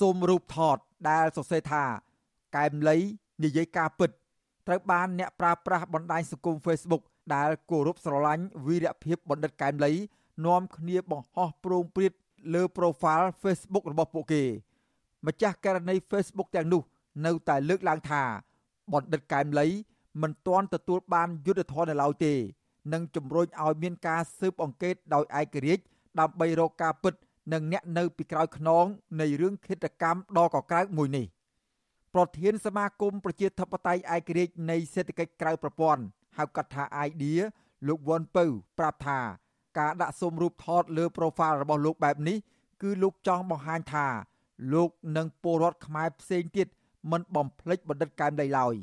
ស៊ុំរូបថតដែលសរសេរថាកែមលីនិយាយការពិតត្រូវបានអ្នកប្រើប្រាស់បណ្ដាញសង្គម Facebook ដែលគោរពស្រឡាញ់វីរភាពបណ្ឌិតកែមលីនាំគ្នាបង្ហោះប្រងព្រាតលើ profile Facebook របស់ពួកគេ ម្ចាស់ករណី Facebook ទាំងនោះ នៅតែលើកឡើងថាបណ្ឌិតកែមលីមិនទាន់ទទួលបានយុត្តិធម៌នៅឡើយទេ និងជំរុញឲ្យមានការស៊ើបអង្កេតដោយឯករាជ្យដើម្បីរកការពិត និងអ្នកនៅពីក្រោយខ្នងនៃរឿងឃាតកម្មដ៏កក្រើកមួយនេះប្រធានសមាគមប្រជាធិបតេយ្យឯករាជ្យនៃសេដ្ឋកិច្ចក្រៅប្រព័ន្ធហៅកាត់ថា idea លោកវ៉ាន់ពៅប្រាប់ថាការដាក់ស៊ុំរូបថតលើ profile របស់លោកបែបនេះគឺលោកចង់បង្ហាញថាលោកនិងពលរដ្ឋខ្មែរផ្សេងទៀតមិនបំភ្លេចបណ្ឌិតកែមលីឡើយ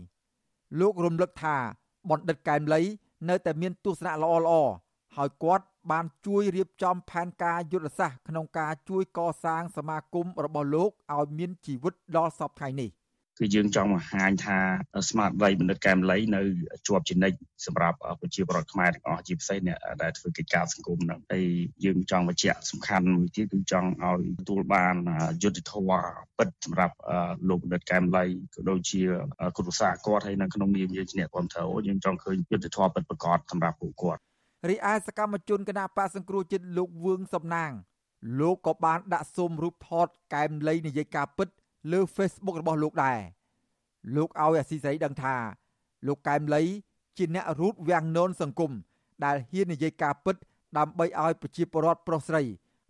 លោករំលឹកថាបណ្ឌិតកែមលីនៅតែមានទស្សនៈល្អល្អ ហើយគាត់បានជួយរៀបចំផែនការយុទ្ធសាស្ត្រក្នុងការជួយកសាងសមាគមរបស់លោកឲ្យមានជីវិតដល់សពថ្ងៃនេះ។គឺយើងចង់បង្ហាញថាស្មារតីបណ្ឌិតកែមលីនៅជាប់ជានិច្ចសម្រាប់ប្រជាពលរដ្ឋខ្មែរទាំងអស់ជាពិសេសអ្នកដែលធ្វើកិច្ចការសង្គមហ្នឹងហើយយើងចង់បញ្ជាក់សំខាន់មួយទៀតគឺចង់ឲ្យទទួលបានយុត្តិធម៌ពិតសម្រាប់លោកបណ្ឌិតកែមលីក៏ដូចជាគ្រួសារគាត់ហើយនៅក្នុងនាមយើងជាអ្នកគ្រប់គ្រងយើងចង់ឃើញយុត្តិធម៌ពិតប្រាកដសម្រាប់ពួកគាត់ រីឯសកម្មជនគណៈបកសង្គ្រោះជាតិលោកវឿងសំណាង លោកក៏បានដាក់ស៊ុំរូបថតកែមលីនិយាយការពិត លើ Facebook របស់លោកដែរលោកឲ្យអាស៊ីសេរីដឹងថា លោកកែមលី ជាអ្នករូតវាំងននសង្គមដែលហ៊ាននិយាយការពិត ដើម្បីឲ្យប្រជាពលរដ្ឋប្រុសស្រី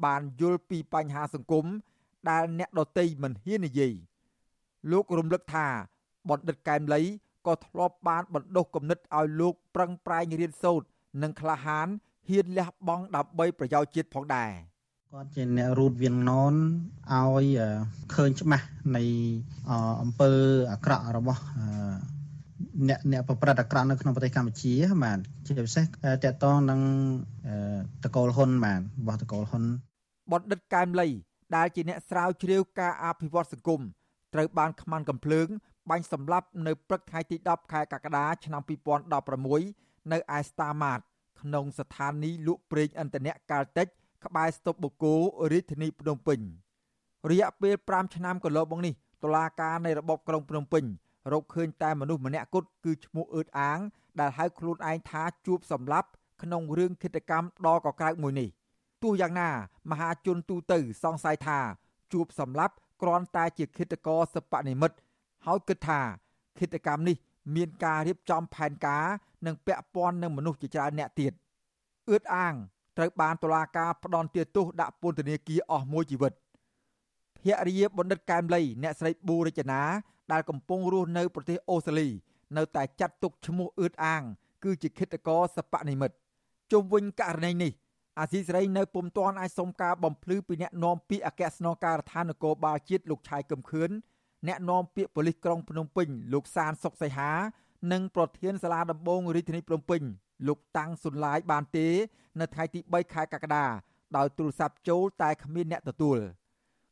បានយល់ពីបញ្ហាសង្គមដែលអ្នកដតីមិនហ៊ាននិយាយលោករំលឹកថាបណ្ឌិតកែមលីក៏ធ្លាប់បានបណ្ដុះគំនិតឲ្យលោកប្រឹងប្រែងរៀនសូត្រ និងក្លាហានហ៊ានលះបង់ដើម្បីប្រយោជន៍ជាតិផងដែរ។គាត់ជាអ្នករូតវៀងណនឲ្យឃើញច្បាស់នៃអំពើអាក្រក់របស់អ្នកអ្នកប្រព្រឹត្តអាក្រក់នៅក្នុងប្រទេសកម្ពុជា បាទជាពិសេសតកតងនឹងតកូលហ៊ុនបាទរបស់តកូលហ៊ុនបណ្ឌិតកែមលី ដែលជាអ្នកស្រាវជ្រាវការអភិវឌ្ឍសង្គមត្រូវបានខ្មាន់កំភ្លើងបាញ់សម្លាប់នៅព្រឹកថ្ងៃទី10ខែកក្កដាឆ្នាំ2016 នៅឯស្តាម៉ាតក្នុងស្ថានីយ៍លក់ប្រេងឥន្ធនៈកាល់តិច ក្បែរស្តុបបូកូរាជធានីភ្នំពេញរយៈពេល5ឆ្នាំកន្លងមកនេះតុលាការនៃរបបក្រុងភ្នំពេញរកឃើញតែមនុស្សម្នាក់គត់គឺឈ្មោះអឺតអាង ដែលហៅខ្លួនឯងថាជួបសម្លាប់ក្នុងរឿងឃាតកម្មដ៏កក្រើកមួយនេះទោះយ៉ាងណា មហាជនទូទៅសង្ស័យថា ជួបសម្លាប់គ្រាន់តែជាឃាតករសពនិមិត្តហើយគិតថាឃាតកម្មនេះ មានការរៀបចំផែនការ និងពាក់ព័ន្ធនឹងមនុស្សជាច្រើនអ្នកទៀតអឺតអាងត្រូវបានតុលាការផ្ដន្ទាទោសដាក់ពន្ធនាគារអស់មួយជីវិតភរិយាបណ្ឌិតកែមលីអ្នកស្រីប៊ូរចនាដែលកំពុងរស់នៅប្រទេសអូស្ត្រាលី នៅតែចាត់ទុកឈ្មោះអឺតអាង គឺជាឃាតករសពនិមិត្តជុំវិញករណីនេះអាស៊ីសេរីនៅពុំទាន់អាចសុំការបំភ្លឺពីអ្នកនាំពាក្យអគ្គស្នងការដ្ឋាននគរបាលជាតិលោកឆៃកឹមខឿនអ្នកនាំពាក្យប៉ូលីសក្រុងភ្នំពេញលោកសានសុកសីហា និងប្រធានសាលាដំបងរាជធានីភ្នំពេញលោកតាំងសុនឡាយបានទេ នៅថ្ងៃទី3ខែកក្កដាដោយទូរស័ព្ទចូលតែគ្មានអ្នកទទួល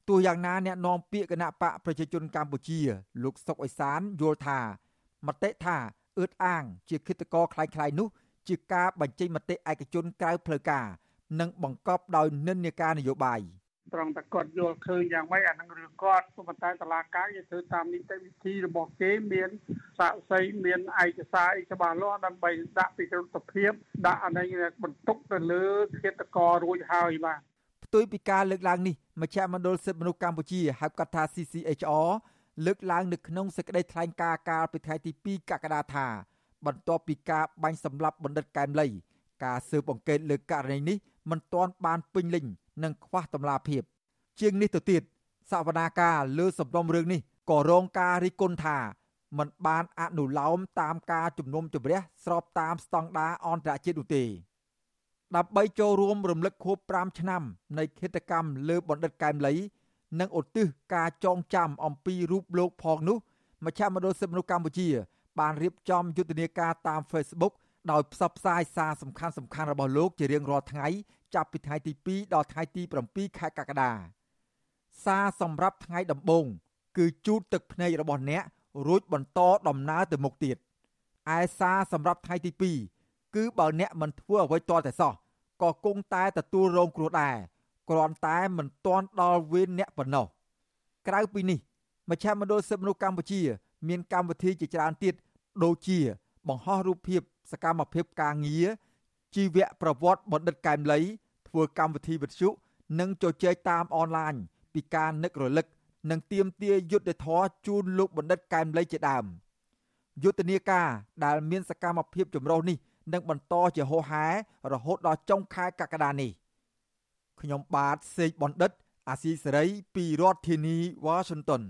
ទោះយ៉ាងណាអ្នកនាំពាក្យគណៈបកប្រជាជនកម្ពុជា លោកសុកអេសានយល់ថាមតិថាអឺតអាង ជាគិតកោคล้ายៗនោះ ជាការបញ្ចេញមតិឯកជនក្រៅផ្លូវការនិងបង្កប់ដោយនិន្នាការនយោបាយ។ ត្រង់តែគាត់យល់ឃើញយ៉ាងម៉េចអានឹងរឿងគាត់ប៉ុន្តែតឡាការគេធ្វើតាមនីតិវិធីរបស់គេមានសាក្សីមានឯកសារអីច្បាស់លាស់ដើម្បីដាក់ពីក្រតភាពដាក់អានេះបន្ទុកទៅលើឃាតកររួចហើយបាទផ្ទុយពីការលើកឡើងនេះមជ្ឈមណ្ឌលសិទ្ធិមនុស្សកម្ពុជាហៅកាត់ថា CCHR លើកឡើងនៅក្នុងសេចក្តីថ្លែងការណ៍កាលពីថ្ងៃទី2កក្កដាថា បន្ទាប់ពីការបាញ់សម្លាប់បណ្ឌិតកែមលីការស៊ើបអង្កេតលើករណីនេះមិនទាន់បានពេញលេញ និងខ្វះតម្លាភាព ជាងនេះទៅទៀតសវនាការលើសំណុំរឿងនេះក៏រងការរិះគន់ថាมันបានអនុលោមតាមការជំនុំជម្រះស្របតាមស្តង់ដារអន្តរជាតិនោះទេដើម្បីចូលរួមរំលឹកខួប5ឆ្នាំនៃគិតកម្មលើបណ្ឌិតកែមលី និងឧទ្ទិសការចងចាំអំពីរូបលោកផងនោះមជ្ឈមណ្ឌលសិទ្ធិមនុស្សកម្ពុជា បានរៀបចំយុទ្ធនាការតាម Facebook ដោយផ្សព្វផ្សាយសារសំខាន់សំខាន់របស់លោកជារៀងរាល់ថ្ងៃចាប់ពីថ្ងៃទី2ដល់ថ្ងៃទី7ខែកក្កដាសារសម្រាប់ថ្ងៃដំបូងគឺជូតទឹកភ្នែករបស់អ្នករួចបន្តដំណើរទៅមុខទៀតឯសារសម្រាប់ថ្ងៃទី2គឺបើអ្នកមិនធ្វើអ្វីទាល់តែសោះក៏គង់តែទទួលរងគ្រោះដែរគ្រាន់តែមិនទាន់ដល់វេនអ្នកប៉ុណ្ណោះក្រៅពីនេះមជ្ឈមណ្ឌលសិទ្ធិមនុស្សកម្ពុជា មានកម្មវិធីជាច្រើនទៀតដូចជា បង្ហោះរូបភាព សកម្មភាពការងារជីវប្រវត្តិបណ្ឌិតកែមលីធ្វើកម្មវិធីវិទ្យុនិងជជែកតាមអនឡាញពីការនឹករលឹកនិងទៀមទាយុទ្ធធរជូនលោកបណ្ឌិតកែមលីជាដើមយុទ្ធនាការដែលមានសកម្មភាពចម្រុះនេះនឹងបន្តជាហោហែរហូតដល់ចុងខែកក្កដានេះខ្ញុំបាទសេកបណ្ឌិត អាស៊ីសេរីពីរដ្ឋធានីវ៉ាស៊ីនតោន